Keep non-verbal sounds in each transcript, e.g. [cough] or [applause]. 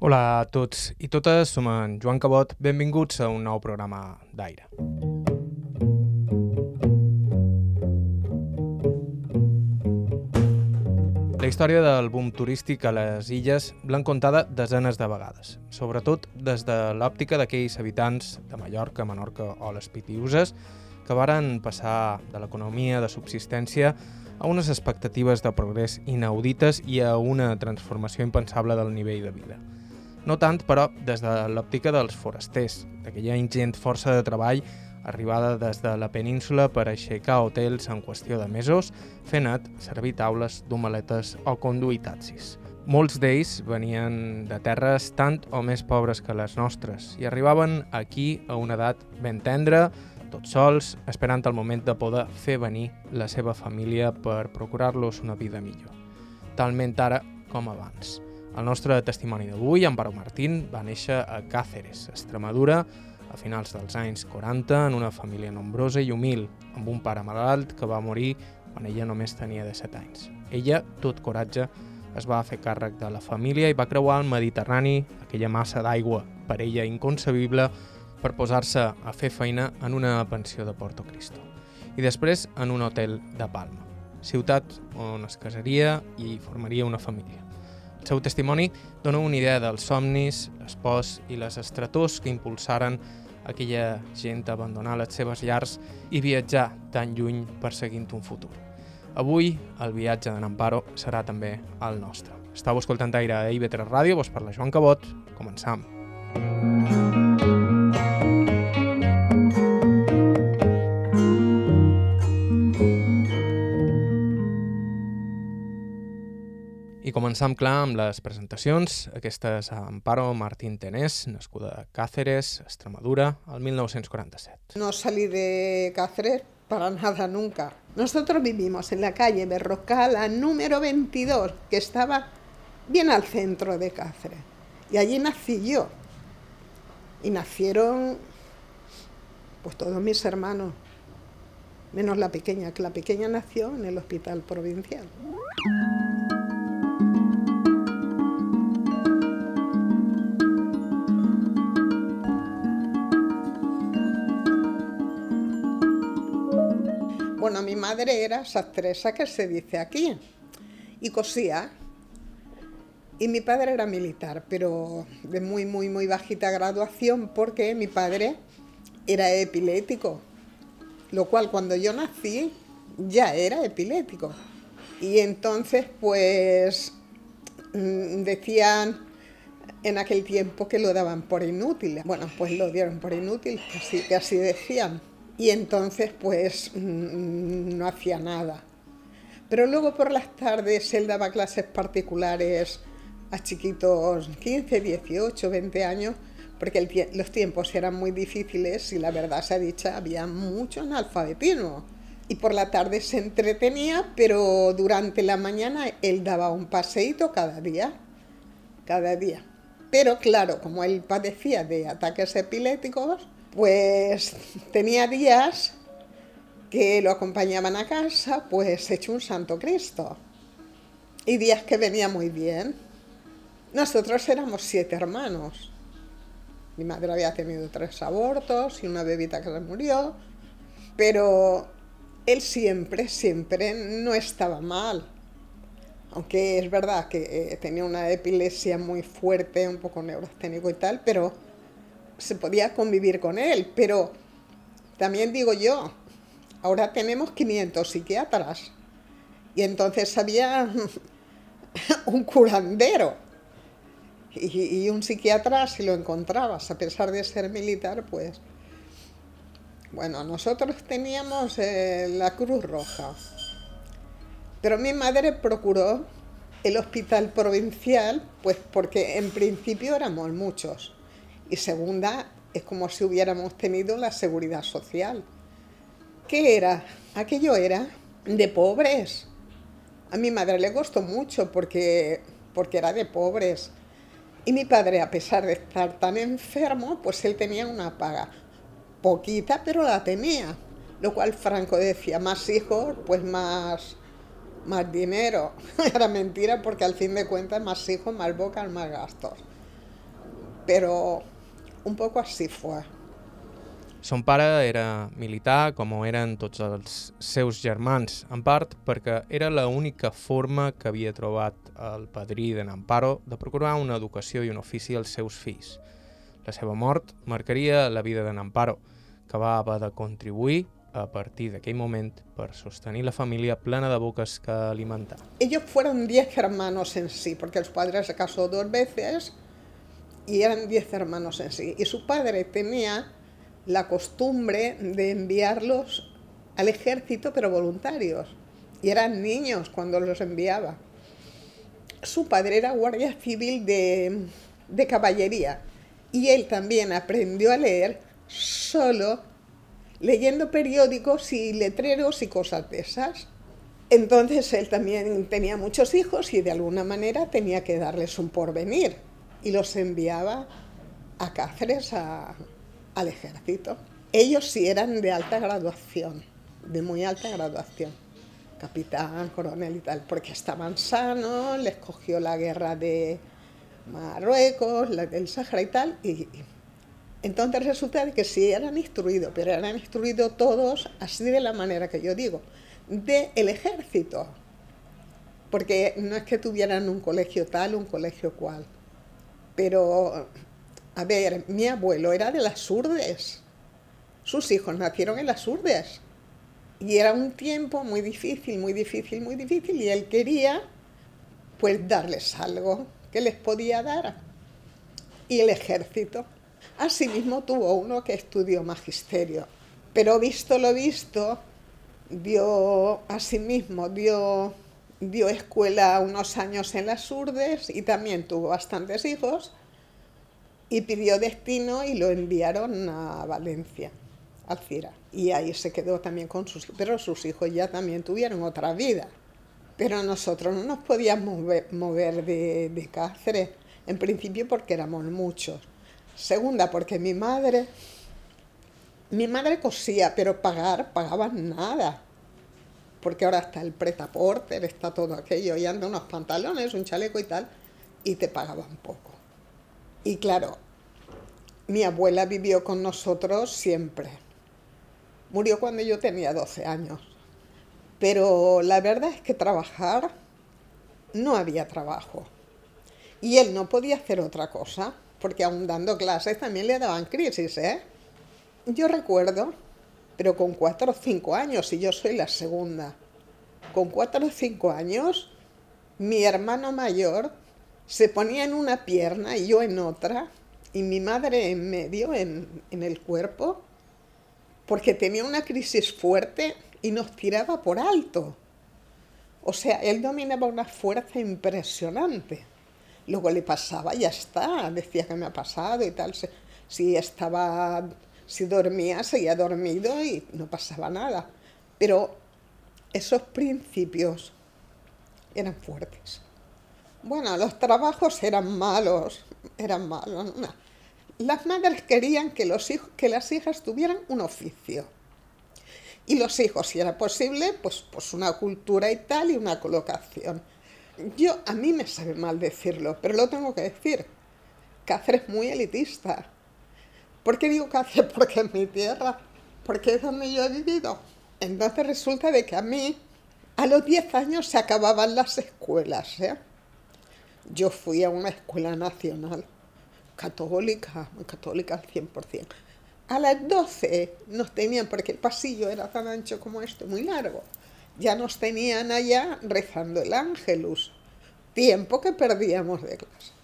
Hola a tots i totes, som en Joan Cabot, benvinguts a un nou programa d'Aire. La història del boom turístic a les illes l'han contada desenes de vegades, sobretot des de l'òptica d'aquells habitants de Mallorca, Menorca o les Pitiuses que varen passar de l'economia de subsistència a unes expectatives de progrés inaudites i a una transformació impensable del nivell de vida. No tant, però, des de l'òptica dels forasters, d'aquella ingent força de treball arribada des de la península per aixecar hotels en qüestió de mesos, fer net, servir taules, domaletes o conduir taxis. Molts d'ells venien de terres tant o més pobres que les nostres i arribaven aquí a una edat ben tendra, tots sols, esperant el moment de poder fer venir la seva família per procurar-los una vida millor. Talment ara com abans. El nostre testimoni d'avui, Amparo Martín, va néixer a Càceres, Extremadura, a finals dels anys 40, en una família nombrosa i humil, amb un pare malalt que va morir quan ella només tenia 17 anys. Ella, tot coratge, es va fer càrrec de la família i va creuar el Mediterrani, aquella massa d'aigua per ella inconcebible, per posar-se a fer feina en una pensió de Porto Cristo i després en un hotel de Palma, ciutat on es casaria i formaria una família. El seu testimoni dona una idea dels somnis, espòs i les estrators que impulsaren aquella gent a abandonar les seves llars i viatjar tan lluny perseguint un futur. Avui, el viatge d'en Amparo serà també el nostre. Estau escoltant aire a IB3 Ràdio, vos parla Joan Cabot. Començam. I començam clar amb les presentacions. Aquesta és Amparo Martín Tenés, nascuda a Cáceres, Extremadura, al 1947. No salí de Cáceres para nada nunca. Nosotros vivimos en la calle Berrocala número 22, que estaba bien al centro de Cáceres. Y allí nací yo. Y nacieron pues todos mis hermanos, menos la pequeña, que la pequeña nació en el hospital provincial. Bueno, mi madre era sastresa, que se dice aquí, y cosía. Y mi padre era militar, pero de muy, muy, muy bajita graduación, porque mi padre era epilético, lo cual cuando yo nací ya era epilético. Y entonces, pues, mm, decían en aquel tiempo que lo daban por inútil. Bueno, pues lo dieron por inútil, así, así decían. Y entonces, pues, mm, no hacía nada. Pero luego por las tardes él daba clases particulares a chiquitos 15, 18, 20 años, porque los tiempos eran muy difíciles y la verdad se ha dicha, había mucho analfabetismo. Y por la tarde se entretenía, pero durante la mañana él daba un paseíto cada día, cada día. Pero claro, como él padecía de ataques epilépticos, pues tenía días que lo acompañaban a casa, pues hecho un santo Cristo. Y días que venía muy bien. Nosotros éramos siete hermanos. Mi madre había tenido tres abortos y una bebita que se murió, pero él siempre, siempre no estaba mal. Aunque es verdad que eh, tenía una epilepsia muy fuerte, un poco neurasténico y tal, pero se podía convivir con él. Pero también digo yo, ahora tenemos 500 psiquiatras. Y entonces había [laughs] un curandero. Y, un psiquiatra si lo encontrabas, a pesar de ser militar, pues... Bueno, nosotros teníamos eh, la Cruz Roja, pero mi madre procuró el hospital provincial, pues porque en principio éramos muchos y segunda es como si hubiéramos tenido la seguridad social. ¿Qué era? Aquello era de pobres. A mi madre le costó mucho porque, porque era de pobres. Y mi padre, a pesar de estar tan enfermo, pues él tenía una paga. Poquita, pero la tenía. Lo cual Franco decía, más hijos, pues más, más dinero. [laughs] Era mentira porque al fin de cuentas más hijos, más bocas, más gastos. pero un poco así fue. Son pare era militar, com ho eren tots els seus germans, en part perquè era l'única forma que havia trobat el padrí de Namparo de procurar una educació i un ofici als seus fills. La seva mort marcaria la vida de Namparo, que va haver de contribuir a partir d'aquell moment per sostenir la família plena de boques que alimentar. Ellos fueron diez hermanos en sí, porque el padre se casó dos veces y eran diez hermanos en sí. Y su padre tenía la costumbre de enviarlos al ejército, pero voluntarios. Y eran niños cuando los enviaba. Su padre era guardia civil de, de caballería y él también aprendió a leer solo leyendo periódicos y letreros y cosas de esas. Entonces él también tenía muchos hijos y de alguna manera tenía que darles un porvenir y los enviaba a Cáceres al ejército. Ellos sí eran de alta graduación, de muy alta graduación, capitán, coronel y tal, porque estaban sanos, les cogió la guerra de Marruecos, la del Sahara y tal, y, entonces resulta de que sí eran instruidos, pero eran instruidos todos así de la manera que yo digo, del el ejército, porque no es que tuvieran un colegio tal, un colegio cual, pero a ver, mi abuelo era de las Urdes. Sus hijos nacieron en las Urdes. Y era un tiempo muy difícil, muy difícil, muy difícil. Y él quería, pues, darles algo que les podía dar. Y el ejército. Asimismo tuvo uno que estudió magisterio. Pero visto lo visto, dio, asimismo, dio, dio escuela unos años en las Urdes y también tuvo bastantes hijos y pidió destino y lo enviaron a Valencia, Alcira. Y ahí se quedó también con sus hijos, pero sus hijos ya también tuvieron otra vida. Pero nosotros no nos podíamos mover, de, de Cáceres, en principio porque éramos muchos. Segunda, porque mi madre, mi madre cosía, pero pagar, pagaban nada. Porque ahora está el pretaporte, está todo aquello, y anda unos pantalones, un chaleco y tal, y te pagaban poco. Y claro, mi abuela vivió con nosotros siempre. Murió cuando yo tenía 12 años. Pero la verdad es que trabajar no había trabajo. Y él no podía hacer otra cosa, porque aún dando clases también le daban crisis, ¿eh? Yo recuerdo, pero con cuatro o cinco años, y yo soy la segunda, con cuatro o cinco años, mi hermano mayor se ponía en una pierna y yo en otra, y mi madre en medio, en, el cuerpo, porque tenía una crisis fuerte y nos tiraba por alto. O sea, él dominaba una fuerza impresionante. Luego le pasaba, ya está, decía que me ha pasado y tal. Si estaba, si dormía, seguía dormido y no pasaba nada. Pero esos principios eran fuertes. Bueno, los trabajos eran malos, eran malos. Las madres querían que, los hijos, que las hijas tuvieran un oficio. Y los hijos, si era posible, pues, pues una cultura y tal y una colocación. Yo, a mí me sabe mal decirlo, pero lo tengo que decir. Cáceres es muy elitista. ¿Por qué digo Cáceres? [laughs] Porque es mi tierra, porque es donde yo he vivido. Entonces resulta de que a mí, a los 10 años se acababan las escuelas, ¿eh? Yo fui a una escuela nacional, católica, católica al 100%. A las 12 nos tenían, porque el pasillo era tan ancho como este, muy largo, ya nos tenían allá rezando el ángelus. Tiempo que perdíamos de clase.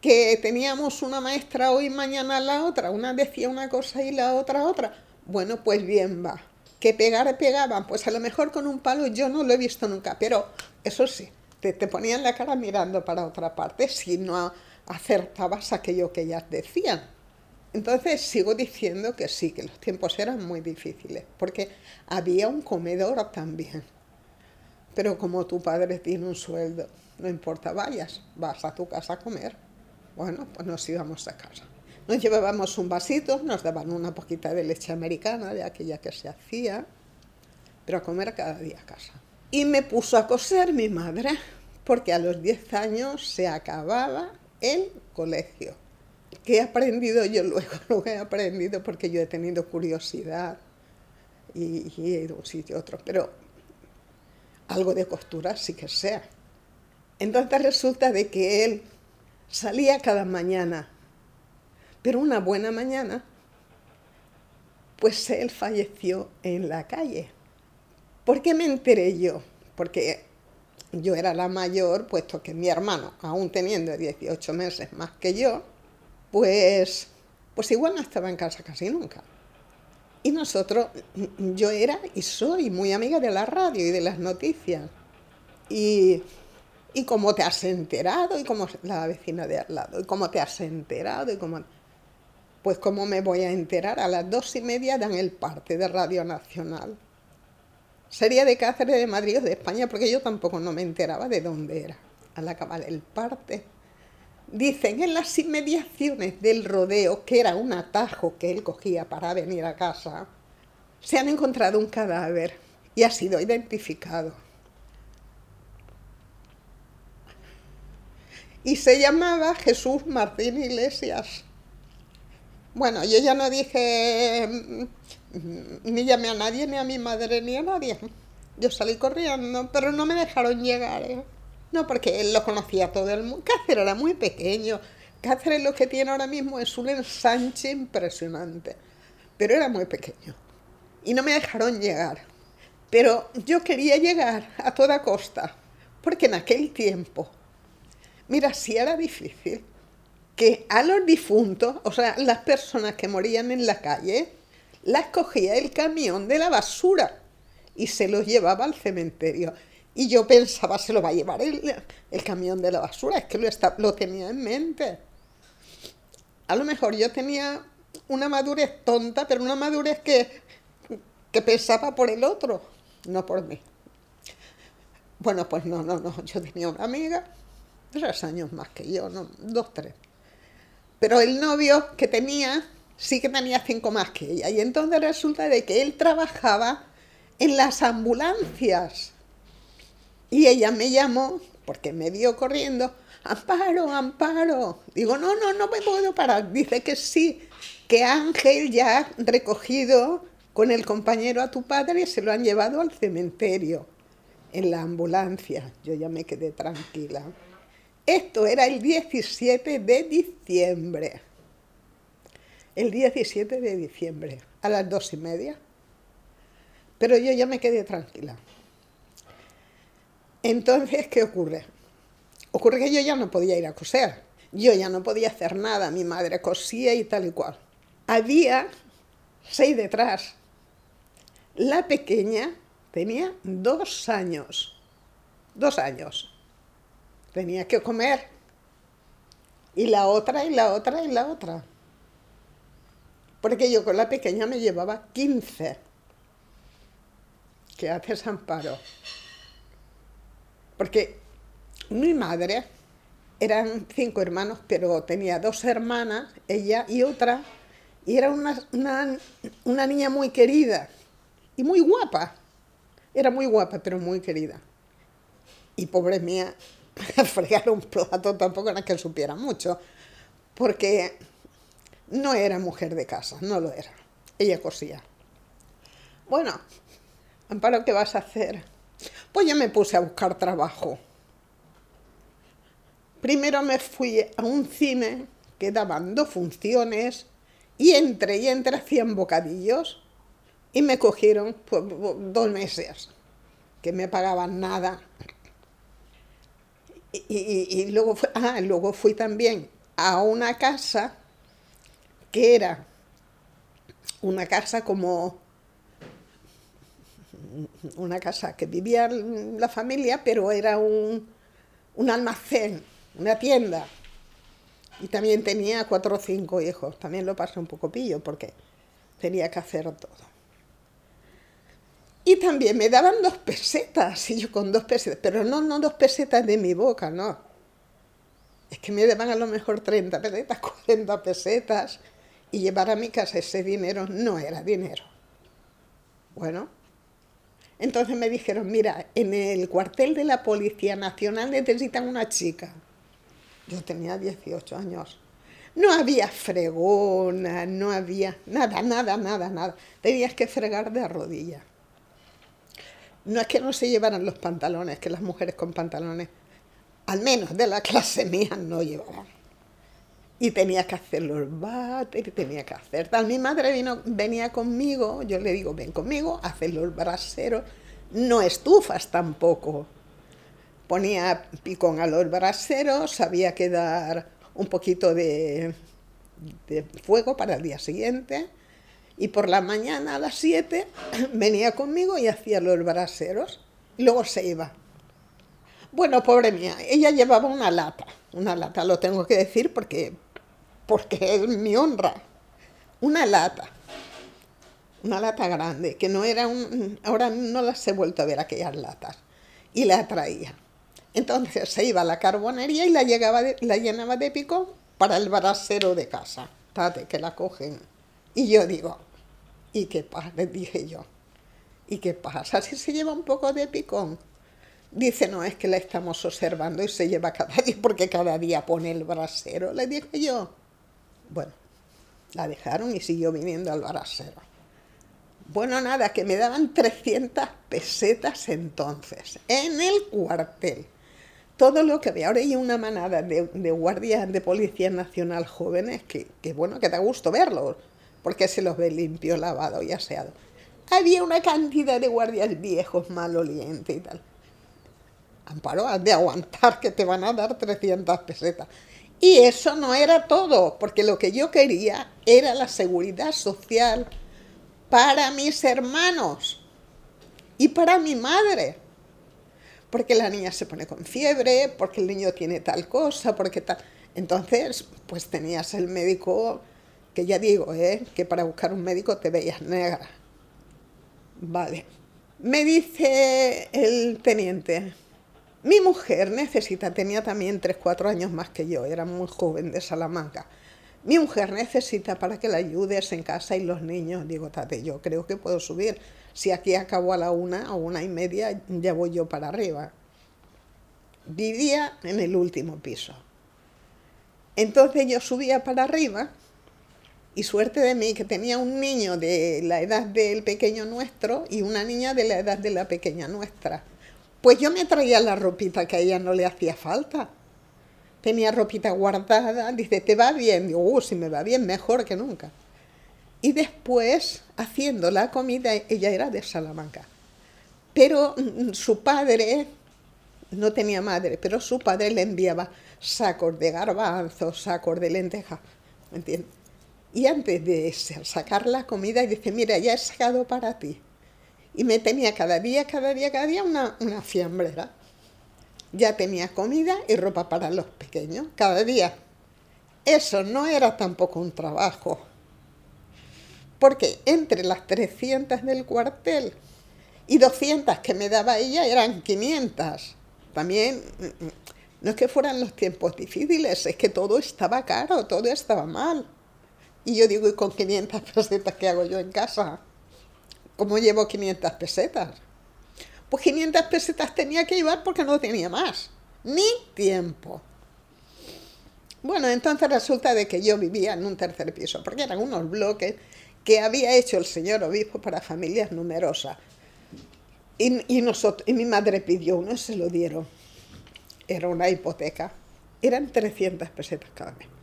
Que teníamos una maestra hoy, mañana la otra, una decía una cosa y la otra otra. Bueno, pues bien va. Que pegar pegaban, pues a lo mejor con un palo yo no lo he visto nunca, pero eso sí, te, ponían la cara mirando para otra parte si no acertabas aquello que ellas decían. Entonces sigo diciendo que sí, que los tiempos eran muy difíciles, porque había un comedor también. Pero como tu padre tiene un sueldo, no importa, vayas, vas a tu casa a comer. Bueno, pues nos íbamos a casa. Nos llevábamos un vasito, nos daban una poquita de leche americana, de aquella que se hacía, pero a comer cada día a casa. Y me puso a coser mi madre, porque a los 10 años se acababa el colegio. que he aprendido yo luego, [laughs] lo he aprendido porque yo he tenido curiosidad y, he ido un sitio a otro, pero algo de costura sí que sea. Entonces resulta de que él salía cada mañana, pero una buena mañana, pues él falleció en la calle. ¿Por qué me enteré yo? Porque yo era la mayor, puesto que mi hermano, aún teniendo 18 meses más que yo, pues, pues igual no estaba en casa casi nunca. Y nosotros, yo era y soy muy amiga de la radio y de las noticias. Y, y cómo te has enterado, y como la vecina de al lado, y cómo te has enterado, y cómo... Pues cómo me voy a enterar, a las dos y media dan el parte de Radio Nacional. Sería de Cáceres, de Madrid o de España, porque yo tampoco no me enteraba de dónde era. Al acabar el parte, dicen en las inmediaciones del rodeo, que era un atajo que él cogía para venir a casa, se han encontrado un cadáver y ha sido identificado. Y se llamaba Jesús Martín Iglesias. Bueno, yo ya no dije, mm, ni llamé a nadie, ni a mi madre, ni a nadie. Yo salí corriendo, pero no me dejaron llegar. ¿eh? No, porque él lo conocía todo el mundo. Cáceres era muy pequeño. Cáceres lo que tiene ahora mismo es un ensanche impresionante. Pero era muy pequeño. Y no me dejaron llegar. Pero yo quería llegar a toda costa. Porque en aquel tiempo, mira, si era difícil que a los difuntos, o sea, las personas que morían en la calle, las cogía el camión de la basura y se los llevaba al cementerio. Y yo pensaba, se lo va a llevar el, camión de la basura, es que lo, lo tenía en mente. A lo mejor yo tenía una madurez tonta, pero una madurez que, que pensaba por el otro, no por mí. Bueno, pues no, no, no. Yo tenía una amiga, tres años más que yo, no, dos, tres. Pero el novio que tenía sí que tenía cinco más que ella. Y entonces resulta de que él trabajaba en las ambulancias. Y ella me llamó, porque me vio corriendo, Amparo, Amparo. Digo, no, no, no me puedo parar. Dice que sí, que Ángel ya ha recogido con el compañero a tu padre y se lo han llevado al cementerio, en la ambulancia. Yo ya me quedé tranquila. Esto era el 17 de diciembre. El 17 de diciembre, a las dos y media. Pero yo ya me quedé tranquila. Entonces, ¿qué ocurre? Ocurre que yo ya no podía ir a coser. Yo ya no podía hacer nada. Mi madre cosía y tal y cual. Había seis detrás. La pequeña tenía dos años. Dos años tenía que comer. Y la otra, y la otra, y la otra. Porque yo con la pequeña me llevaba 15. ¿Qué haces, Amparo? Porque mi madre eran cinco hermanos, pero tenía dos hermanas, ella y otra, y era una, una, una niña muy querida y muy guapa. Era muy guapa, pero muy querida. Y pobre mía, [laughs] fregar un plato tampoco era que supiera mucho, porque no era mujer de casa, no lo era. Ella cosía. Bueno, Amparo, ¿qué vas a hacer? Pues yo me puse a buscar trabajo. Primero me fui a un cine que daban dos funciones y entre y entre hacían bocadillos y me cogieron pues, dos meses, que me pagaban nada y, luego, ah, luego fui también a una casa que era una casa como una casa que vivía la familia, pero era un, un almacén, una tienda. Y también tenía cuatro o cinco hijos. También lo pasé un poco pillo porque tenía que hacer todo. Y también me daban dos pesetas, y yo con dos pesetas, pero no, no dos pesetas de mi boca, no. Es que me daban a lo mejor 30 pesetas, [laughs] 40 pesetas, y llevar a mi casa ese dinero no era dinero. Bueno, entonces me dijeron, mira, en el cuartel de la Policía Nacional necesitan una chica. Yo tenía 18 años. No había fregona, no había nada, nada, nada, nada. Tenías que fregar de rodillas. No es que no se llevaran los pantalones, que las mujeres con pantalones, al menos de la clase mía, no llevaban. Y tenía que hacer los y tenía que hacer tal. Mi madre vino, venía conmigo, yo le digo, ven conmigo, hacer los braseros. No estufas tampoco. Ponía picón a los braseros, sabía que dar un poquito de, de fuego para el día siguiente. Y por la mañana a las 7 [clears throat] venía conmigo y hacía los braseros. Y luego se iba. Bueno, pobre mía, ella llevaba una lata, una lata, lo tengo que decir porque porque es mi honra. Una lata, una lata grande, que no era un... Ahora no las he vuelto a ver aquellas latas. Y la traía. Entonces se iba a la carbonería y la, llegaba la llenaba de pico para el brasero de casa. Tate, que la cogen. Y yo digo, ¿y qué pasa? Le dije yo. ¿Y qué pasa si se lleva un poco de picón? Dice, no, es que la estamos observando y se lleva cada [laughs] día porque cada día pone el brasero. Le dije yo. Bueno, la dejaron y siguió viniendo al barasero. Bueno, nada, que me daban 300 pesetas entonces, en el cuartel. Todo lo que había. Ahora hay una manada de, guardias de Policía Nacional jóvenes que, que, bueno, que da gusto verlos, porque se los ve limpio, lavado y aseado. Había una cantidad de guardias viejos, malolientes y tal. Amparo, has de aguantar que te van a dar 300 pesetas. Y eso no era todo, porque lo que yo quería era la seguridad social para mis hermanos y para mi madre. Porque la niña se pone con fiebre, porque el niño tiene tal cosa, porque tal. Entonces, pues tenías el médico, que ya digo, ¿eh? que para buscar un médico te veías negra. Vale. Me dice el teniente, mi mujer necesita, tenía también 3, 4 años más que yo, era muy joven de Salamanca. Mi mujer necesita para que la ayudes en casa y los niños. Digo, tate, yo creo que puedo subir. Si aquí acabo a la una o una y media, ya voy yo para arriba. Vivía en el último piso. Entonces yo subía para arriba y suerte de mí que tenía un niño de la edad del pequeño nuestro y una niña de la edad de la pequeña nuestra. Pues yo me traía la ropita que a ella no le hacía falta. Tenía ropita guardada, dice, ¿te va bien? Digo, uh, si me va bien, mejor que nunca. Y después, haciendo la comida, ella era de Salamanca. Pero mm, su padre, no tenía madre, pero su padre le enviaba sacos de garbanzos, sacos de lentejas, ¿me entiendes? Y antes de sacar la comida, dice, mira, ya he sacado para ti y me tenía cada día, cada día, cada día una, una fiambrera. Ya tenía comida y ropa para los pequeños, cada día. Eso no era tampoco un trabajo, porque entre las 300 del cuartel y 200 que me daba ella eran 500. También no es que fueran los tiempos difíciles, es que todo estaba caro, todo estaba mal. Y yo digo, ¿y con 500 [laughs] pesetas qué hago yo en casa? ¿Cómo llevo 500 pesetas? Pues 500 pesetas tenía que llevar porque no tenía más, ni tiempo. Bueno, entonces resulta de que yo vivía en un tercer piso, porque eran unos bloques que había hecho el señor obispo para familias numerosas. Y, nosotros, y mi madre pidió uno y se lo dieron. Era una hipoteca. Eran 300 pesetas cada mes.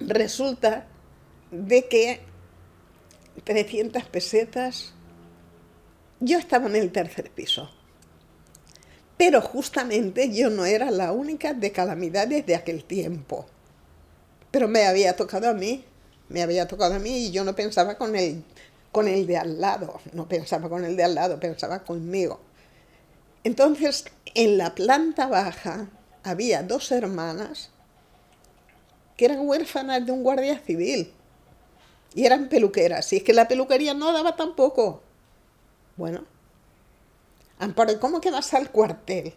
Resulta de que 300 pesetas. Yo estaba en el tercer piso. Pero justamente yo no era la única de calamidades de aquel tiempo. Pero me había tocado a mí, me había tocado a mí y yo no pensaba con el, con el de al lado, no pensaba con el de al lado, pensaba conmigo. Entonces, en la planta baja había dos hermanas que eran huérfanas de un guardia civil y eran peluqueras. Y es que la peluquería no daba tampoco. Bueno, Amparo, ¿cómo que vas al cuartel?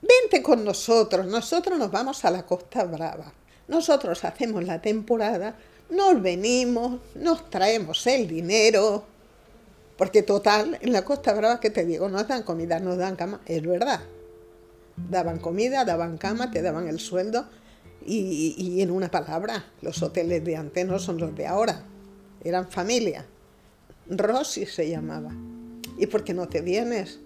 Vente con nosotros, nosotros nos vamos a la Costa Brava. Nosotros hacemos la temporada, nos venimos, nos traemos el dinero. Porque total, en la Costa Brava, que te digo, nos dan comida, nos dan cama, es verdad. Daban comida, daban cama, te daban el sueldo Y, y en una palabra, los hoteles de antes no son los de ahora, eran familia. Rosy se llamava. I per què no te vienes?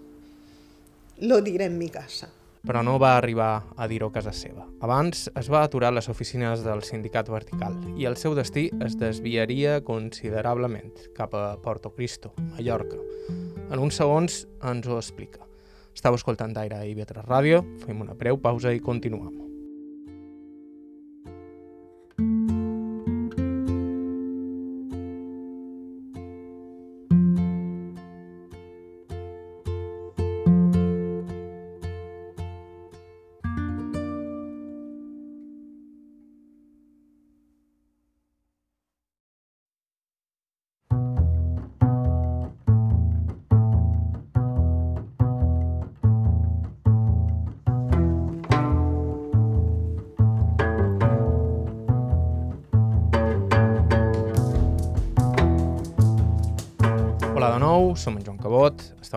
Lo diré en mi casa. Però no va arribar a dir-ho a casa seva. Abans es va aturar a les oficines del sindicat vertical i el seu destí es desviaria considerablement cap a Porto Cristo, Mallorca. En uns segons ens ho explica. Estau escoltant Aire i Vetres Ràdio, fem una breu pausa i continuem.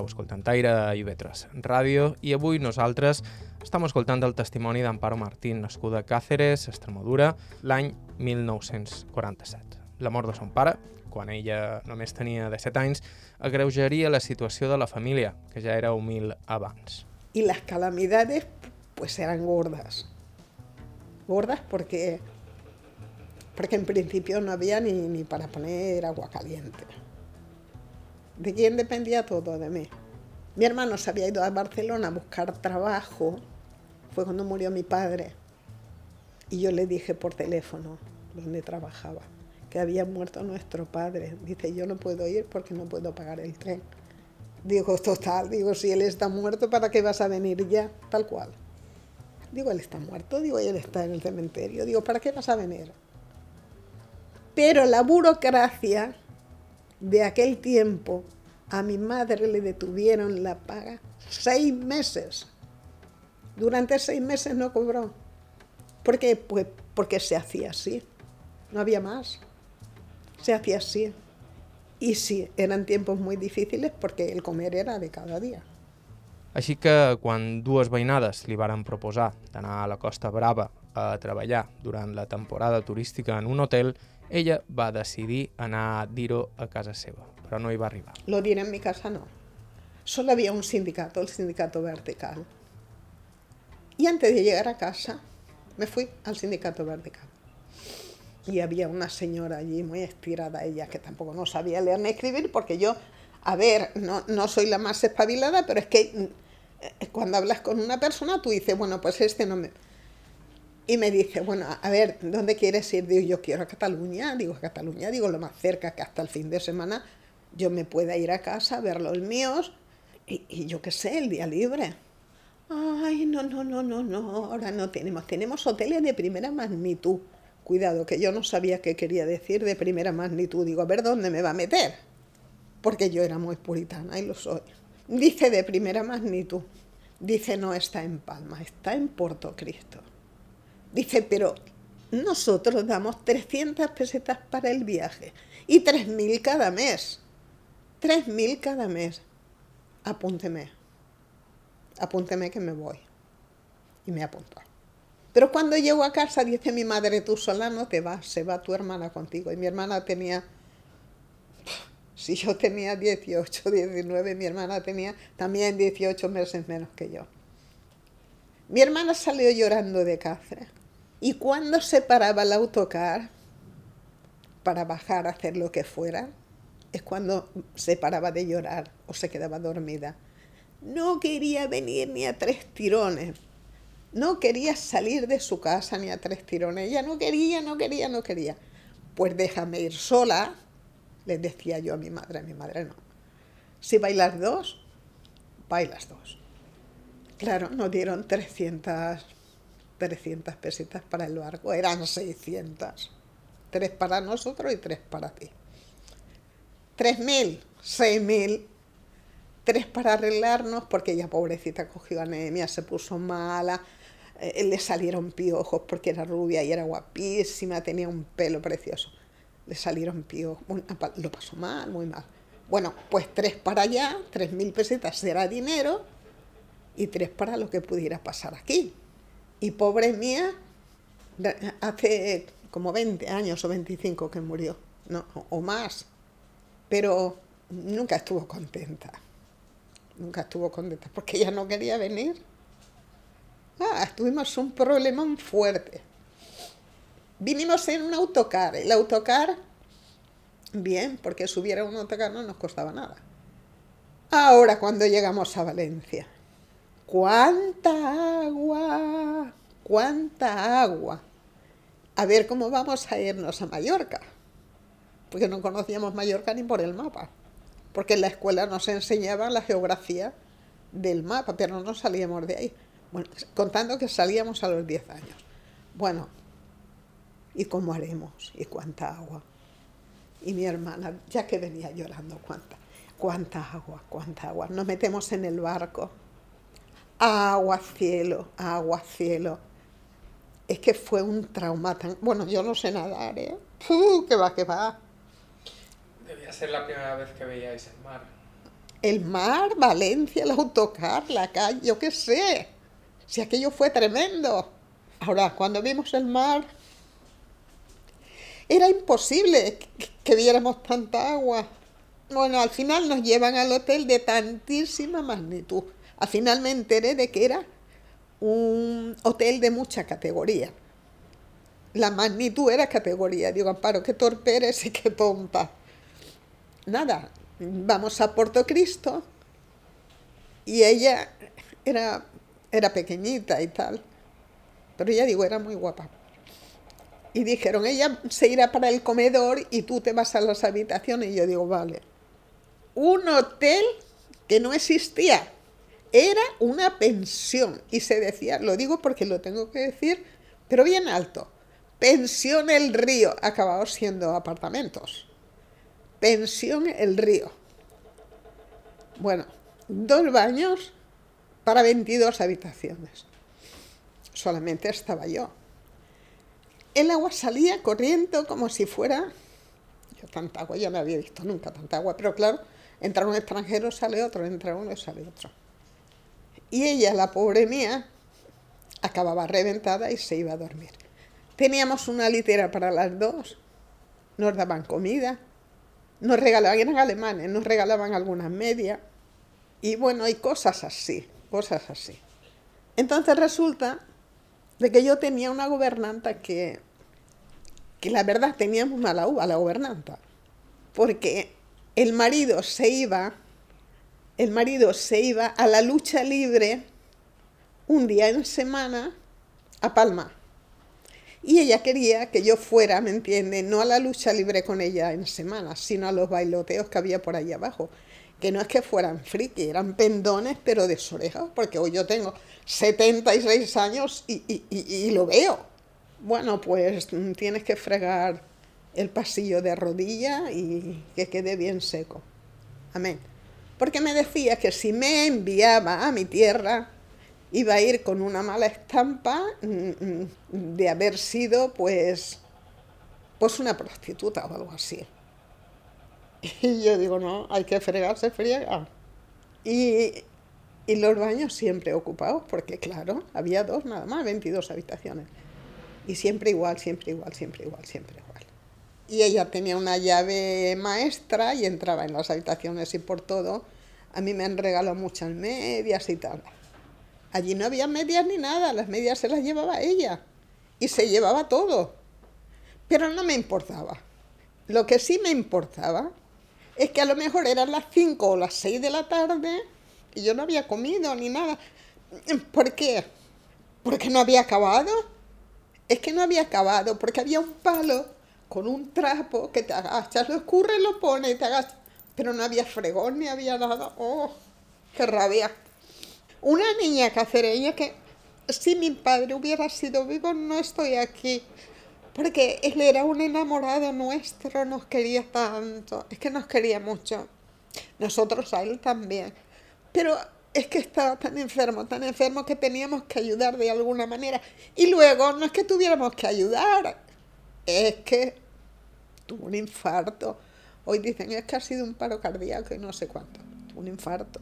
Estàu escoltant Aire i Vetres Ràdio i avui nosaltres estem escoltant el testimoni d'Amparo Martín, nascuda a Càceres, Extremadura, l'any 1947. La mort de son pare, quan ella només tenia 17 anys, agreujaria la situació de la família, que ja era humil abans. Y las calamidades pues eran gordas. Gordas porque, porque en principio no había ni, ni para poner agua caliente. ¿De quién dependía todo? De mí. Mi hermano se había ido a Barcelona a buscar trabajo. Fue cuando murió mi padre. Y yo le dije por teléfono, donde trabajaba, que había muerto nuestro padre. Dice, yo no puedo ir porque no puedo pagar el tren. Digo, total, digo, si él está muerto, ¿para qué vas a venir ya? Tal cual. Digo, él está muerto, digo, él está en el cementerio. Digo, ¿para qué vas a venir? Pero la burocracia de aquel tiempo, a mi madre le detuvieron la paga seis meses. Durante seis meses no cobró. ¿Por qué? Pues porque se hacía así. No había más. Se hacía así. Y sí, eran tiempos muy difíciles porque el comer era de cada dia. Així que quan dues veïnades li varen proposar d'anar a la Costa Brava a treballar durant la temporada turística en un hotel, ella va decidir anar a dir-ho a casa seva, però no hi va arribar. Lo diré en mi casa, no. Solo había un sindicato, el sindicato vertical. Y antes de llegar a casa, me fui al sindicato vertical. Y había una señora allí muy estirada, ella que tampoco no sabía leer ni escribir, porque yo, a ver, no, no soy la más espabilada, pero es que eh, cuando hablas con una persona, tú dices, bueno, pues este no me... Y me dice, bueno, a ver, ¿dónde quieres ir? Digo, yo quiero a Cataluña, digo, a Cataluña, digo, lo más cerca que hasta el fin de semana yo me pueda ir a casa ver los míos y, y yo qué sé, el día libre. Ay, no, no, no, no, no, ahora no tenemos, tenemos hoteles de primera magnitud. Cuidado, que yo no sabía qué quería decir de primera magnitud. Digo, a ver dónde me va a meter. Porque yo era muy puritana y lo soy. Dice de primera magnitud. Dice, no está en Palma, está en Puerto Cristo. Dice, pero nosotros damos 300 pesetas para el viaje y 3.000 cada mes. 3.000 cada mes. Apúnteme. Apúnteme que me voy. Y me apuntó. Pero cuando llego a casa, dice mi madre, tú sola no te vas, se va tu hermana contigo. Y mi hermana tenía, si yo tenía 18, 19, mi hermana tenía también 18 meses menos que yo. Mi hermana salió llorando de Cáceres. Y cuando se paraba el autocar para bajar a hacer lo que fuera, es cuando se paraba de llorar o se quedaba dormida. No quería venir ni a tres tirones. No quería salir de su casa ni a tres tirones. Ella no quería, no quería, no quería. Pues déjame ir sola, les decía yo a mi madre, a mi madre no. Si bailas dos, bailas dos. Claro, nos dieron 300, 300 pesetas para el barco, eran 600. Tres para nosotros y tres para ti. 3.000, 6.000, tres para arreglarnos, porque ella pobrecita cogió anemia, se puso mala, eh, le salieron piojos porque era rubia y era guapísima, tenía un pelo precioso. Le salieron piojos, lo pasó mal, muy mal. Bueno, pues tres para allá, tres mil pesetas será dinero y tres para lo que pudiera pasar aquí. Y pobre mía, hace como 20 años o 25 que murió, no, o más, pero nunca estuvo contenta, nunca estuvo contenta porque ella no quería venir. Ah, tuvimos un problema fuerte. Vinimos en un autocar, el autocar, bien, porque subir a un autocar no nos costaba nada. Ahora cuando llegamos a Valencia, ¿cuánta agua? ¿Cuánta agua? A ver cómo vamos a irnos a Mallorca, porque no conocíamos Mallorca ni por el mapa, porque en la escuela nos enseñaban la geografía del mapa, pero no salíamos de ahí. Bueno, contando que salíamos a los 10 años. Bueno, ¿y cómo haremos? ¿Y cuánta agua? Y mi hermana, ya que venía llorando, ¿cuánta? ¿Cuánta agua? ¿Cuánta agua? Nos metemos en el barco. Agua, cielo, agua, cielo. Es que fue un trauma tan... Bueno, yo no sé nadar, ¿eh? ¡Que va, que va! Debía ser la primera vez que veíais el mar. El mar, Valencia, el autocar, la calle, yo qué sé. Si aquello fue tremendo. Ahora, cuando vimos el mar, era imposible que, viéramos tanta agua. Bueno, al final nos llevan al hotel de tantísima magnitud. Al final me enteré de que era un hotel de mucha categoría. La magnitud era categoría. Digo, Amparo, qué torpe eres y qué tonta. Nada, vamos a Puerto Cristo y ella era era pequeñita y tal. Pero ya digo, era muy guapa. Y dijeron, ella se irá para el comedor y tú te vas a las habitaciones. Y yo digo, vale. Un hotel que no existía. Era una pensión. Y se decía, lo digo porque lo tengo que decir, pero bien alto. Pensión El Río. Acabado siendo apartamentos. Pensión El Río. Bueno, dos baños para 22 habitaciones. Solamente estaba yo. El agua salía corriendo como si fuera... Yo tanta agua, ya no había visto nunca tanta agua, pero claro, entra un extranjero, sale otro, entra uno y sale otro. Y ella, la pobre mía, acababa reventada y se iba a dormir. Teníamos una litera para las dos, nos daban comida, nos regalaban, eran alemanes, nos regalaban algunas medias, y bueno, hay cosas así cosas así. Entonces resulta de que yo tenía una gobernanta que, que la verdad tenía muy mala uva la gobernanta, porque el marido se iba, el marido se iba a la lucha libre un día en semana a Palma. Y ella quería que yo fuera, ¿me entiende? No a la lucha libre con ella en semana, sino a los bailoteos que había por ahí abajo que no es que fueran friki, eran pendones, pero de orejas, porque hoy yo tengo 76 años y, lo veo. Bueno, pues tienes que fregar el pasillo de rodilla y que quede bien seco. Amén. Porque me decía que si me enviaba a mi tierra, iba a ir con una mala estampa mm, mm, de haber sido, pues, pues una prostituta o algo así. [laughs] Y yo digo, no, hay que fregarse, friega. Y, y los baños siempre ocupados, porque claro, había dos nada más, 22 habitaciones. Y siempre igual, siempre igual, siempre igual, siempre. Y ella tenía una llave maestra y entraba en las habitaciones y por todo. A mí me han regalado muchas medias y tal. Allí no había medias ni nada, las medias se las llevaba ella. Y se llevaba todo. Pero no me importaba. Lo que sí me importaba es que a lo mejor eran las 5 o las 6 de la tarde y yo no había comido ni nada. ¿Por qué? Porque no había acabado. Es que no había acabado, porque había un palo con un trapo que te agachas, lo escurre, lo pone y te agachas. Pero no había fregón ni había nada. ¡Oh! ¡Qué rabia! Una niña cacereña que si mi padre hubiera sido vivo no estoy aquí porque él era un enamorado nuestro, nos quería tanto, es que nos quería mucho. Nosotros a él también. Pero es que estaba tan enfermo, tan enfermo que teníamos que ayudar de alguna manera. Y luego no es que tuviéramos que ayudar, es que tuvo un infarto. Hoy dicen es que ha sido un paro cardíaco y no sé cuánto. Tuvo un infarto.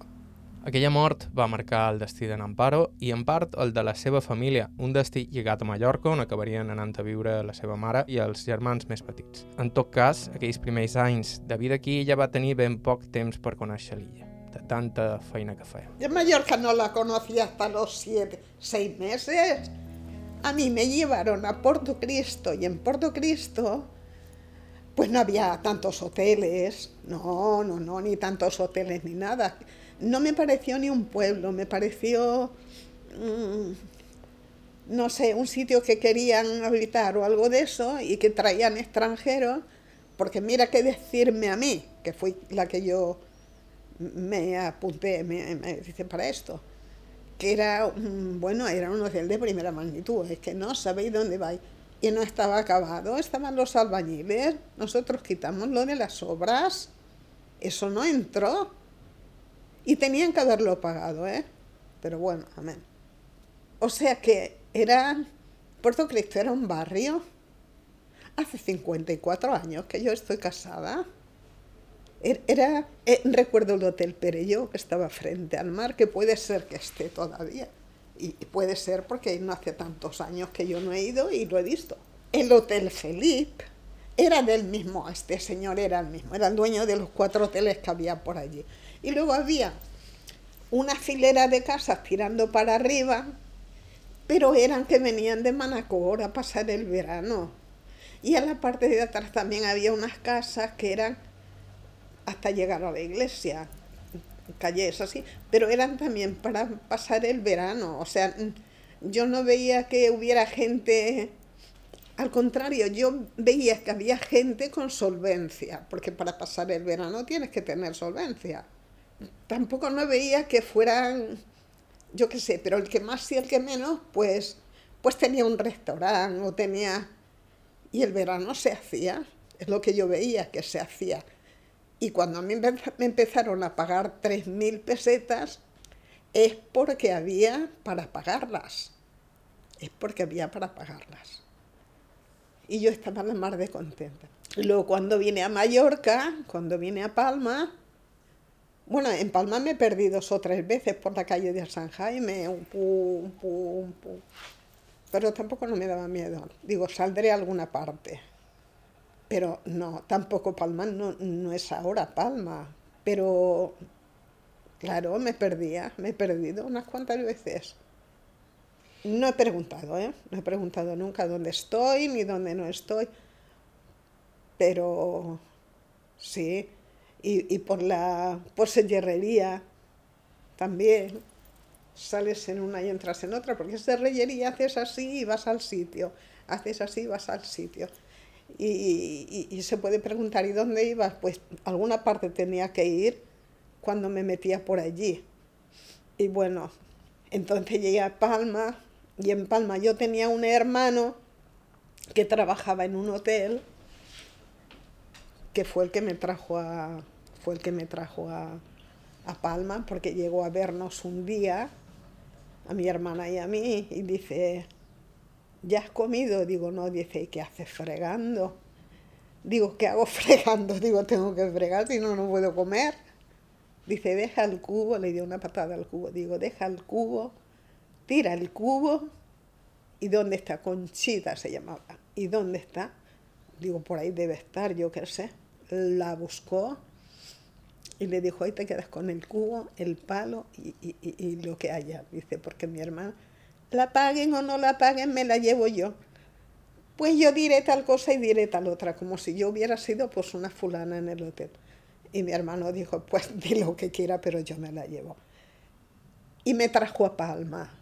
Aquella mort va marcar el destí d'en Amparo i en part el de la seva família, un destí lligat a Mallorca on acabarien anant a viure la seva mare i els germans més petits. En tot cas, aquells primers anys de vida aquí ella va tenir ben poc temps per conèixer l'illa, de tanta feina que feia. En Mallorca no la conocí hasta los siete, seis meses. A mí me llevaron a Porto Cristo y en Porto Cristo pues no había tantos hoteles, no, no, no, ni tantos hoteles ni nada no me pareció ni un pueblo, me pareció, mm, no sé, un sitio que querían habitar o algo de eso y que traían extranjeros, porque mira qué decirme a mí, que fui la que yo me apunté, me, dice para esto, que era, bueno, era un hotel de primera magnitud, es que no sabéis dónde vais. Y no estaba acabado, estaban los albañiles, nosotros quitamos lo de las obras, eso no entró. Y tenían que haberlo pagado, ¿eh? Pero bueno, amén. O sea que era, Puerto Cristo era un barrio. Hace 54 años que yo estoy casada. Er, era, eh, recuerdo el Hotel Perello que estaba frente al mar, que puede ser que esté todavía. Y, puede ser porque no hace tantos años que yo no he ido y lo he visto. El Hotel Felipe era del mismo, este señor era el mismo, era el dueño de los cuatro hoteles que había por allí. Y luego había una filera de casas tirando para arriba, pero eran que venían de Manacor a pasar el verano. Y en la parte de atrás también había unas casas que eran hasta llegar a la iglesia, calles así, pero eran también para pasar el verano. O sea, yo no veía que hubiera gente, al contrario, yo veía que había gente con solvencia, porque para pasar el verano tienes que tener solvencia tampoco no veía que fueran, yo qué sé, pero el que más y el que menos, pues, pues tenía un restaurante o tenía... Y el verano se hacía, es lo que yo veía que se hacía. Y cuando a mí me empezaron a pagar 3.000 pesetas, es porque había para pagarlas. Es porque había para pagarlas. Y yo estaba la mar de contenta. Luego cuando vine a Mallorca, cuando vine a Palma, bueno, en Palma me he perdido dos o tres veces por la calle de San Jaime, un pum, pum, pum. Pero tampoco no me daba miedo. Digo, saldré a alguna parte. Pero no, tampoco Palma no, no es ahora Palma. Pero, claro, me perdía, me he perdido unas cuantas veces. No he preguntado, ¿eh? No he preguntado nunca dónde estoy ni dónde no estoy. Pero sí, y, por la también sales en una y entras en otra, porque es de rellería, haces así y vas al sitio, haces así y vas al sitio. Y, y, se puede preguntar, ¿y dónde ibas? Pues alguna parte tenía que ir cuando me metía por allí. Y bueno, entonces llegué a Palma, y en Palma yo tenía un hermano que trabajaba en un hotel, que fue el que me trajo a, fue el que me trajo a, Palma porque llegó a vernos un día, a mi hermana y a mí, y dice, ¿ya has comido? Digo, no, dice, ¿y qué haces fregando? Digo, ¿qué hago [laughs] fregando? Digo, tengo que fregar, si no, no puedo comer. Dice, deja el cubo, le dio una patada al cubo. Digo, deja el cubo, tira el cubo. ¿Y dónde está? Conchita se llamaba. ¿Y dónde está? Digo, por ahí debe estar, yo qué sé. La buscó y le dijo, ahí te quedas con el cubo, el palo y, lo que haya. Dice, porque mi hermano, la paguen o no la paguen, me la llevo yo. Pues yo diré tal cosa y diré tal otra, como si yo hubiera sido pues una fulana en el hotel. Y mi hermano dijo, pues [laughs] di lo que quiera, pero yo me la llevo. Y me trajo a Palma.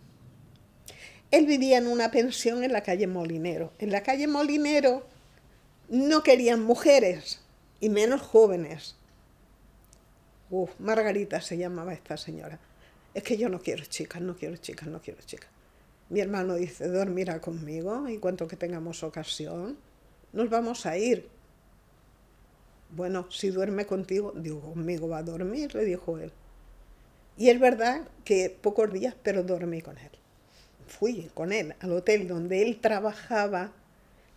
Él vivía en una pensión en la calle Molinero. En la calle Molinero no querían mujeres, y menos jóvenes. Uf, Margarita se llamaba esta señora. Es que yo no quiero chicas, no quiero chicas, no quiero chicas. Mi hermano dice, dormirá conmigo y cuanto que tengamos ocasión, nos vamos a ir. Bueno, si duerme contigo, digo, conmigo va a dormir, le dijo él. Y es verdad que pocos días, pero dormí con él. Fui con él al hotel donde él trabajaba,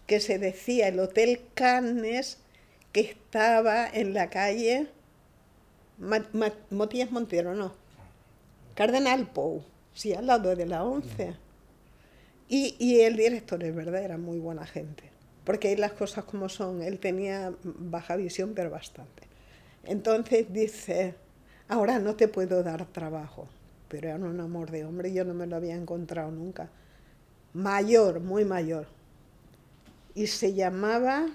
que se decía el Hotel Cannes, que estaba en la calle Motillas Montero, no. Cardenal Pou, sí, al lado de la 11. Y, el director, es verdad, era muy buena gente. Porque las cosas como son. Él tenía baja visión, pero bastante. Entonces dice, ahora no te puedo dar trabajo. Pero era un amor de hombre, yo no me lo había encontrado nunca. Mayor, muy mayor. Y se llamaba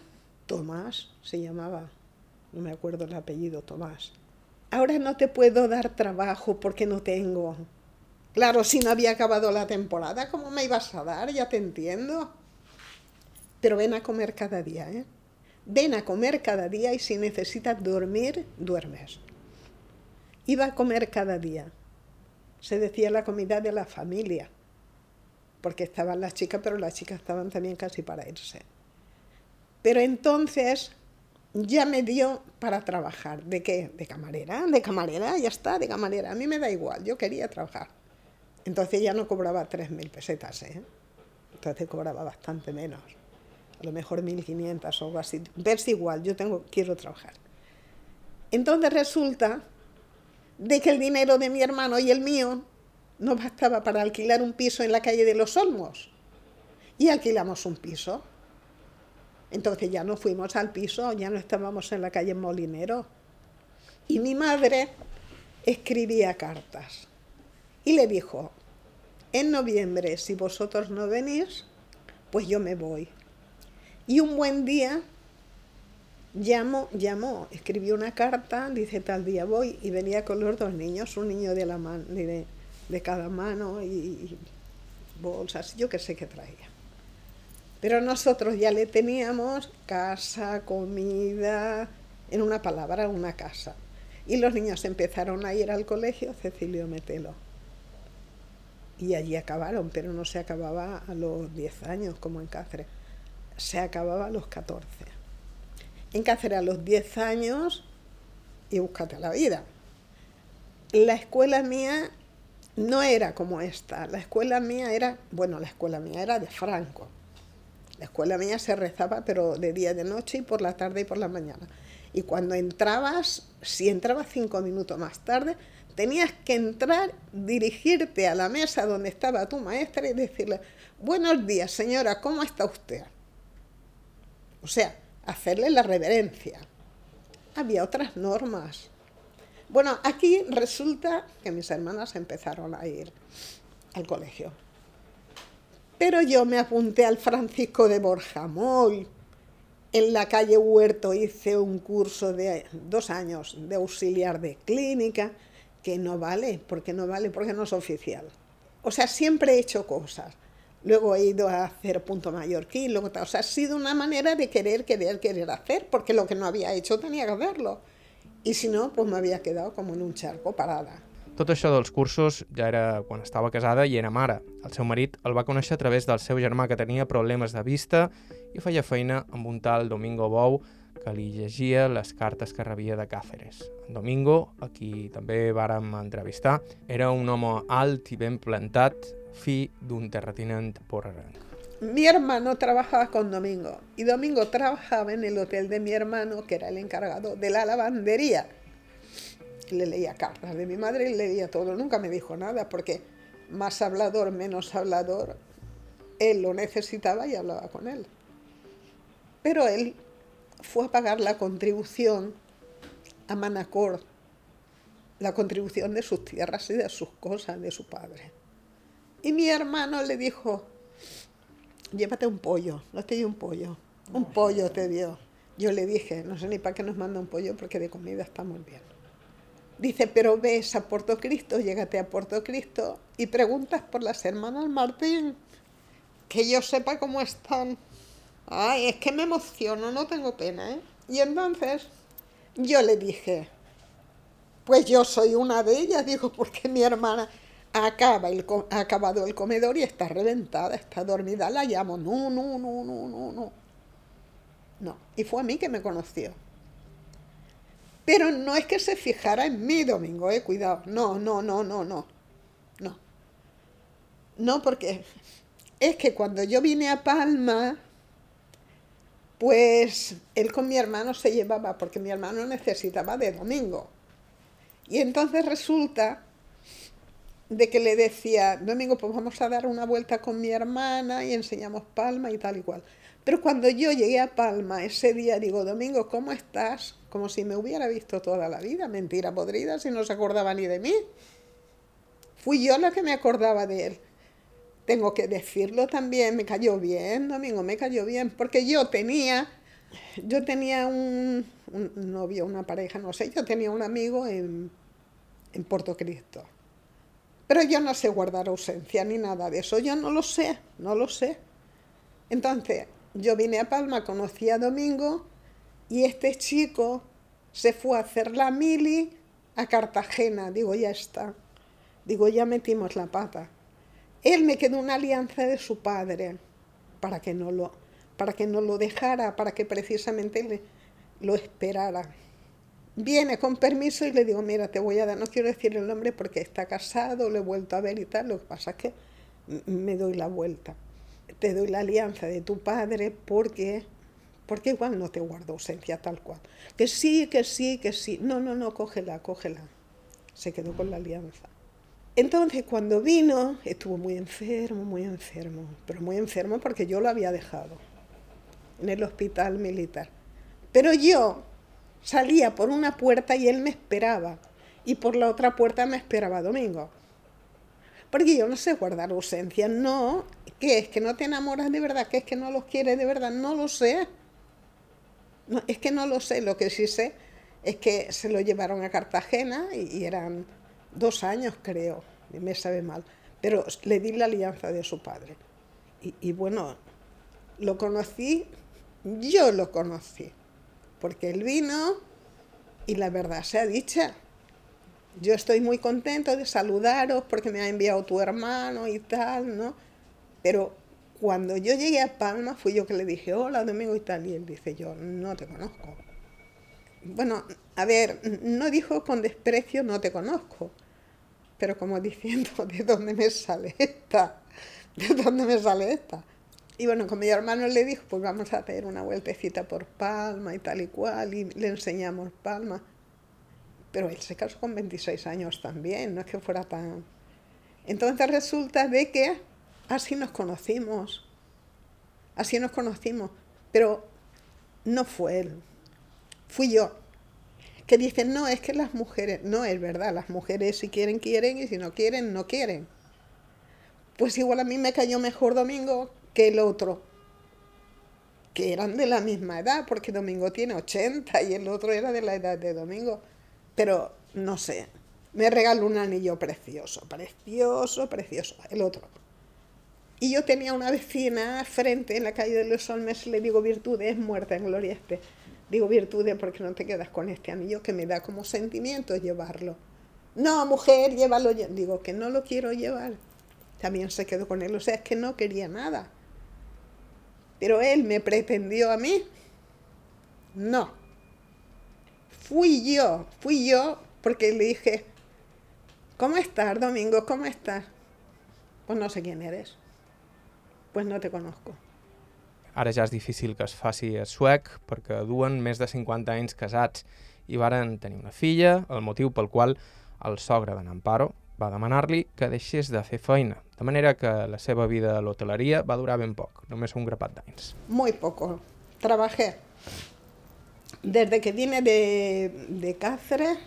Tomás, se llamaba, no me acuerdo el apellido, Tomás. Ahora no te puedo dar trabajo porque no tengo. Claro, si no había acabado la temporada, ¿cómo me ibas a dar? Ya te entiendo. Pero ven a comer cada día, ¿eh? Ven a comer cada día y si necesitas dormir, duermes. Iba a comer cada día. Se decía la comida de la familia, porque estaban las chicas, pero las chicas estaban también casi para irse. Pero entonces ya me dio para trabajar. ¿De qué? De camarera, de camarera, ya está, de camarera. A mí me da igual, yo quería trabajar. Entonces ya no cobraba 3.000 pesetas, ¿eh? Entonces cobraba bastante menos. A lo mejor 1.500 o algo así. Igual, yo tengo, quiero trabajar. Entonces resulta de que el dinero de mi hermano y el mío no bastaba para alquilar un piso en la calle de los Olmos. Y alquilamos un piso. Entonces ya no fuimos al piso, ya no estábamos en la calle Molinero. Y mi madre escribía cartas. Y le dijo, en noviembre, si vosotros no venís, pues yo me voy. Y un buen día llamó, llamó, escribió una carta, dice tal día voy, y venía con los dos niños, un niño de, la de, de cada mano y bolsas, yo qué sé qué traía. Pero nosotros ya le teníamos casa, comida, en una palabra, una casa. Y los niños empezaron a ir al colegio Cecilio Metelo. Y allí acabaron, pero no se acababa a los 10 años como en Cáceres, se acababa a los 14. En Cáceres a los 10 años y búscate la vida. La escuela mía no era como esta, la escuela mía era, bueno, la escuela mía era de Franco la escuela mía se rezaba, pero de día y de noche y por la tarde y por la mañana. Y cuando entrabas, si entrabas cinco minutos más tarde, tenías que entrar, dirigirte a la mesa donde estaba tu maestra y decirle, buenos días señora, ¿cómo está usted? O sea, hacerle la reverencia. Había otras normas. Bueno, aquí resulta que mis hermanas empezaron a ir al colegio. Pero yo me apunté al Francisco de Borjamol. En la calle Huerto hice un curso de dos años de auxiliar de clínica, que no vale, porque no vale, porque no es oficial. O sea, siempre he hecho cosas. Luego he ido a hacer punto mallorquín, luego O sea, ha sido una manera de querer, querer, querer hacer, porque lo que no había hecho tenía que hacerlo. Y si no, pues me había quedado como en un charco parada. Tot això dels cursos ja era quan estava casada i era mare. El seu marit el va conèixer a través del seu germà que tenia problemes de vista i feia feina amb un tal Domingo Bou que li llegia les cartes que rebia de Cáceres. En Domingo, a qui també vàrem entrevistar, era un home alt i ben plantat, fi d'un terratinent porrerenc. Mi hermano trabajaba con Domingo y Domingo trabajaba en el hotel de mi hermano, que era el encargado de la lavandería. le leía cartas de mi madre y leía todo. Nunca me dijo nada porque más hablador, menos hablador, él lo necesitaba y hablaba con él. Pero él fue a pagar la contribución a Manacor, la contribución de sus tierras y de sus cosas, de su padre. Y mi hermano le dijo, llévate un pollo, no te dio un pollo, un pollo te dio. Yo le dije, no sé ni para qué nos manda un pollo porque de comida estamos bien. Dice, pero ves a Puerto Cristo, llégate a Puerto Cristo y preguntas por las hermanas Martín, que yo sepa cómo están. Ay, es que me emociono, no tengo pena, ¿eh? Y entonces yo le dije, pues yo soy una de ellas, digo, porque mi hermana acaba ha acabado el comedor y está reventada, está dormida, la llamo, no, no, no, no, no, no. No, y fue a mí que me conoció. Pero no es que se fijara en mí, Domingo, eh, cuidado. No, no, no, no, no. No. No, porque es que cuando yo vine a Palma, pues él con mi hermano se llevaba, porque mi hermano necesitaba de Domingo. Y entonces resulta de que le decía, Domingo, pues vamos a dar una vuelta con mi hermana y enseñamos Palma y tal y cual. Pero cuando yo llegué a Palma ese día, digo, Domingo, ¿cómo estás? Como si me hubiera visto toda la vida, mentira podrida, si no se acordaba ni de mí. Fui yo la que me acordaba de él. Tengo que decirlo también, me cayó bien, Domingo, me cayó bien, porque yo tenía, yo tenía un, novio, una pareja, no sé, yo tenía un amigo en, en Puerto Cristo pero yo no sé guardar ausencia ni nada de eso, yo no lo sé, no lo sé. Entonces, yo vine a Palma, conocí a Domingo y este chico se fue a hacer la mili a Cartagena. Digo, ya está. Digo, ya metimos la pata. Él me quedó una alianza de su padre para que no lo, para que no lo dejara, para que precisamente lo esperara viene con permiso y le digo, mira, te voy a dar, no quiero decir el nombre porque está casado, lo he vuelto a ver y tal, lo que pasa es que me doy la vuelta. Te doy la alianza de tu padre porque, porque igual no te guardo ausencia tal cual. Que sí, que sí, que sí. No, no, no, cógela, cógela. Se quedó con la alianza. Entonces, cuando vino, estuvo muy enfermo, muy enfermo, pero muy enfermo porque yo lo había dejado en el hospital militar. Pero yo, Salía por una puerta y él me esperaba. Y por la otra puerta me esperaba Domingo. Porque yo no sé guardar ausencia. No, ¿qué es? ¿Que no te enamoras de verdad? ¿Que es que no los quieres de verdad? No lo sé. No, es que no lo sé. Lo que sí sé es que se lo llevaron a Cartagena y, eran dos años, creo. Me sabe mal. Pero le di la alianza de su padre. Y, y bueno, lo conocí, yo lo conocí porque él vino y la verdad sea dicha. Yo estoy muy contento de saludaros porque me ha enviado tu hermano y tal, ¿no? Pero cuando yo llegué a Palma fui yo que le dije, hola Domingo y tal, y él dice, yo no te conozco. Bueno, a ver, no dijo con desprecio, no te conozco, pero como diciendo, [laughs] ¿de dónde me sale esta? ¿De dónde me sale esta? Y bueno, con mi hermano le dijo, pues vamos a hacer una vueltecita por Palma y tal y cual, y le enseñamos Palma. Pero él se casó con 26 años también, no es que fuera tan... Entonces resulta de que así nos conocimos, así nos conocimos, pero no fue él, fui yo. Que dicen, no, es que las mujeres, no es verdad, las mujeres si quieren, quieren, y si no quieren, no quieren. Pues igual a mí me cayó mejor Domingo que el otro, que eran de la misma edad, porque Domingo tiene 80 y el otro era de la edad de Domingo. Pero no sé, me regaló un anillo precioso, precioso, precioso, el otro. Y yo tenía una vecina frente en la calle de los Olmes, le digo Virtudes, muerta en gloria este. Digo Virtudes porque no te quedas con este anillo que me da como sentimiento llevarlo. No, mujer, llévalo. Digo que no lo quiero llevar. También se quedó con él, o sea, es que no quería nada. Pero él me pretendió a mí. No. Fui yo, fui yo porque le dije, ¿cómo estás, Domingo? ¿Cómo estás? Pues no sé quién eres. Pues no te conozco. Ara ja és difícil que es faci a suec perquè duen més de 50 anys casats i varen tenir una filla, el motiu pel qual el sogre d'en Amparo va demanar-li que deixés de fer feina, de manera que la seva vida a l'hoteleria va durar ben poc, només un grapat d'anys. Muy poco. Trabajé desde que vine de, de Cáceres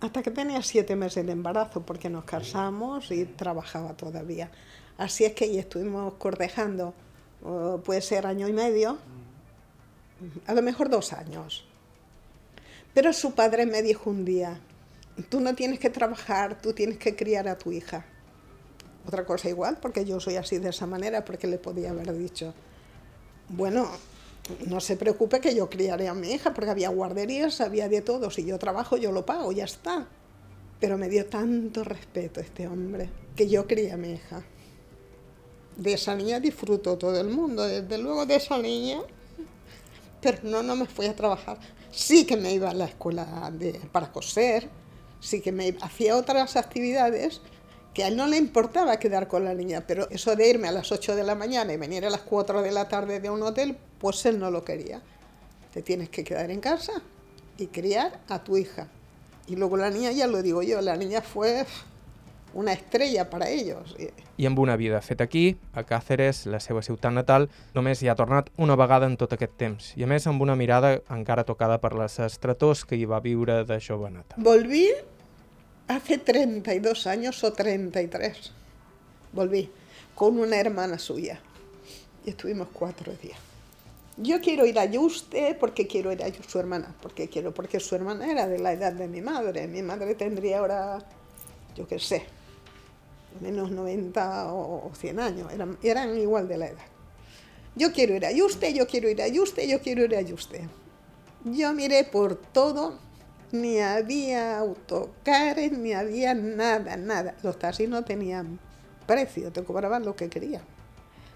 hasta que tenía siete meses de embarazo, porque nos casamos y trabajaba todavía. Así es que ahí estuvimos cortejando, puede ser año y medio, a lo mejor dos años. Pero su padre me dijo un día, tú no tienes que trabajar, tú tienes que criar a tu hija. Otra cosa igual, porque yo soy así de esa manera, porque le podía haber dicho, bueno, no se preocupe que yo criaré a mi hija, porque había guarderías, había de todo, si yo trabajo yo lo pago, ya está. Pero me dio tanto respeto este hombre, que yo crié a mi hija. De esa niña disfrutó todo el mundo, desde luego de esa niña, pero no, no me fui a trabajar. Sí que me iba a la escuela de, para coser, sí que me hacía otras actividades que a él no le importaba quedar con la niña, pero eso de irme a las 8 de la mañana y venir a las 4 de la tarde de un hotel, pues él no lo quería. Te tienes que quedar en casa y criar a tu hija. Y luego la niña, ya lo digo yo, la niña fue una estrella para ellos. I amb una vida feta aquí, a Càceres, la seva ciutat natal, només hi ha tornat una vegada en tot aquest temps, i a més amb una mirada encara tocada per les estretors que hi va viure de joveneta. Volví hace 32 años o 33. Volví con una hermana suya y estuvimos cuatro días. Yo quiero ir a Yuste porque quiero ir a su hermana, porque quiero, porque su hermana era de la edad de mi madre. Mi madre tendría ahora, yo qué sé, menos 90 o 100 años, eran, igual de la edad. Yo quiero ir a Yuste, yo quiero ir a Yuste, yo quiero ir a Yuste. Yo miré por todo, ni había autocares, ni había nada, nada. Los taxis no tenían precio, te cobraban lo que querían.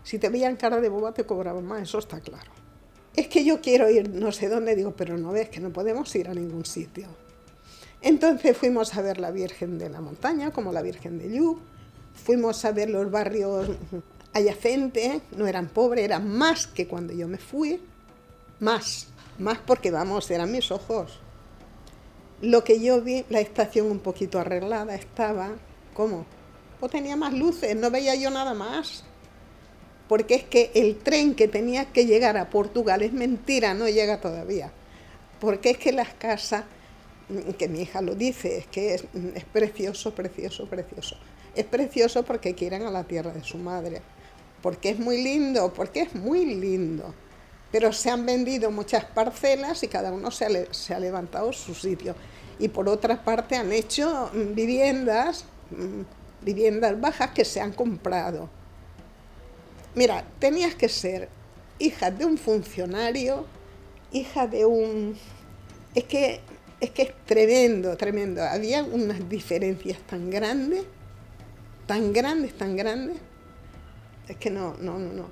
Si te veían cara de boba te cobraban más, eso está claro es que yo quiero ir no sé dónde, digo, pero no ves que no podemos ir a ningún sitio. Entonces fuimos a ver la Virgen de la Montaña, como la Virgen de Lluc, fuimos a ver los barrios adyacentes, no eran pobres, eran más que cuando yo me fui, más, más porque vamos, eran mis ojos. Lo que yo vi, la estación un poquito arreglada estaba, ¿cómo? Pues tenía más luces, no veía yo nada más porque es que el tren que tenía que llegar a Portugal es mentira, no llega todavía. Porque es que las casas, que mi hija lo dice, es que es precioso, precioso, precioso. Es precioso porque quieren a la tierra de su madre, porque es muy lindo, porque es muy lindo. Pero se han vendido muchas parcelas y cada uno se ha, levantado su sitio. Y por otra parte han hecho mm, viviendas, viviendas bajas que se han comprado Mira, tenías que ser hija de un funcionario, hija de un... Es, que es tremendo, tremendo. Había unas diferencias tan grandes, tan grandes, tan grandes. Es que no, no, no, no.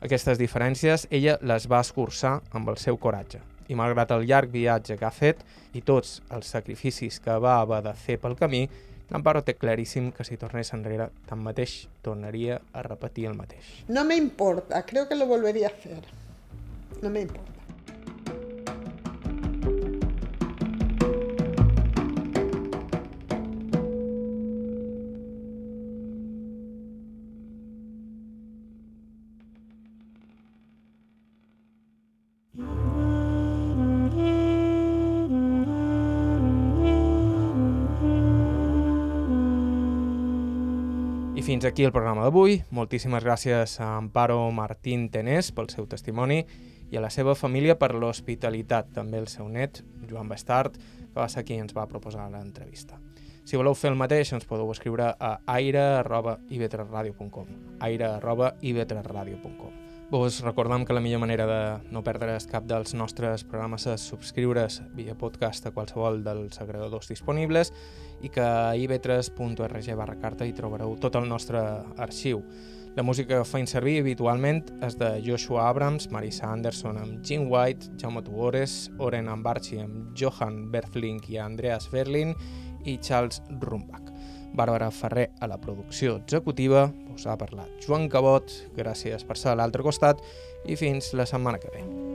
Aquestes diferències ella les va escurçar amb el seu coratge i malgrat el llarg viatge que ha fet i tots els sacrificis que va haver de fer pel camí, Amparo té claríssim que si tornés enrere, tanmateix tornaria a repetir el mateix. No me importa, creo que lo volvería a hacer. No me importa. Fins aquí el programa d'avui. Moltíssimes gràcies a Amparo Martín Tenés pel seu testimoni i a la seva família per l'hospitalitat, també el seu net, Joan Bastard, que va ser qui ens va proposar l'entrevista. Si voleu fer el mateix, ens podeu escriure a aire.ivetresradio.com aire.ivetresradio.com Vos recordem que la millor manera de no perdre's cap dels nostres programes és subscriure's via podcast a qualsevol dels agregadors disponibles i que a ivetres.org barra carta hi trobareu tot el nostre arxiu. La música que feim servir habitualment és de Joshua Abrams, Marisa Anderson amb Jim White, Jaume Tugores, Oren Ambarchi amb Johan Berflink i Andreas Berlin i Charles Rumbach. Bàrbara Ferrer a la producció executiva, us ha parlat Joan Cabot, gràcies per ser a l'altre costat i fins la setmana que ve.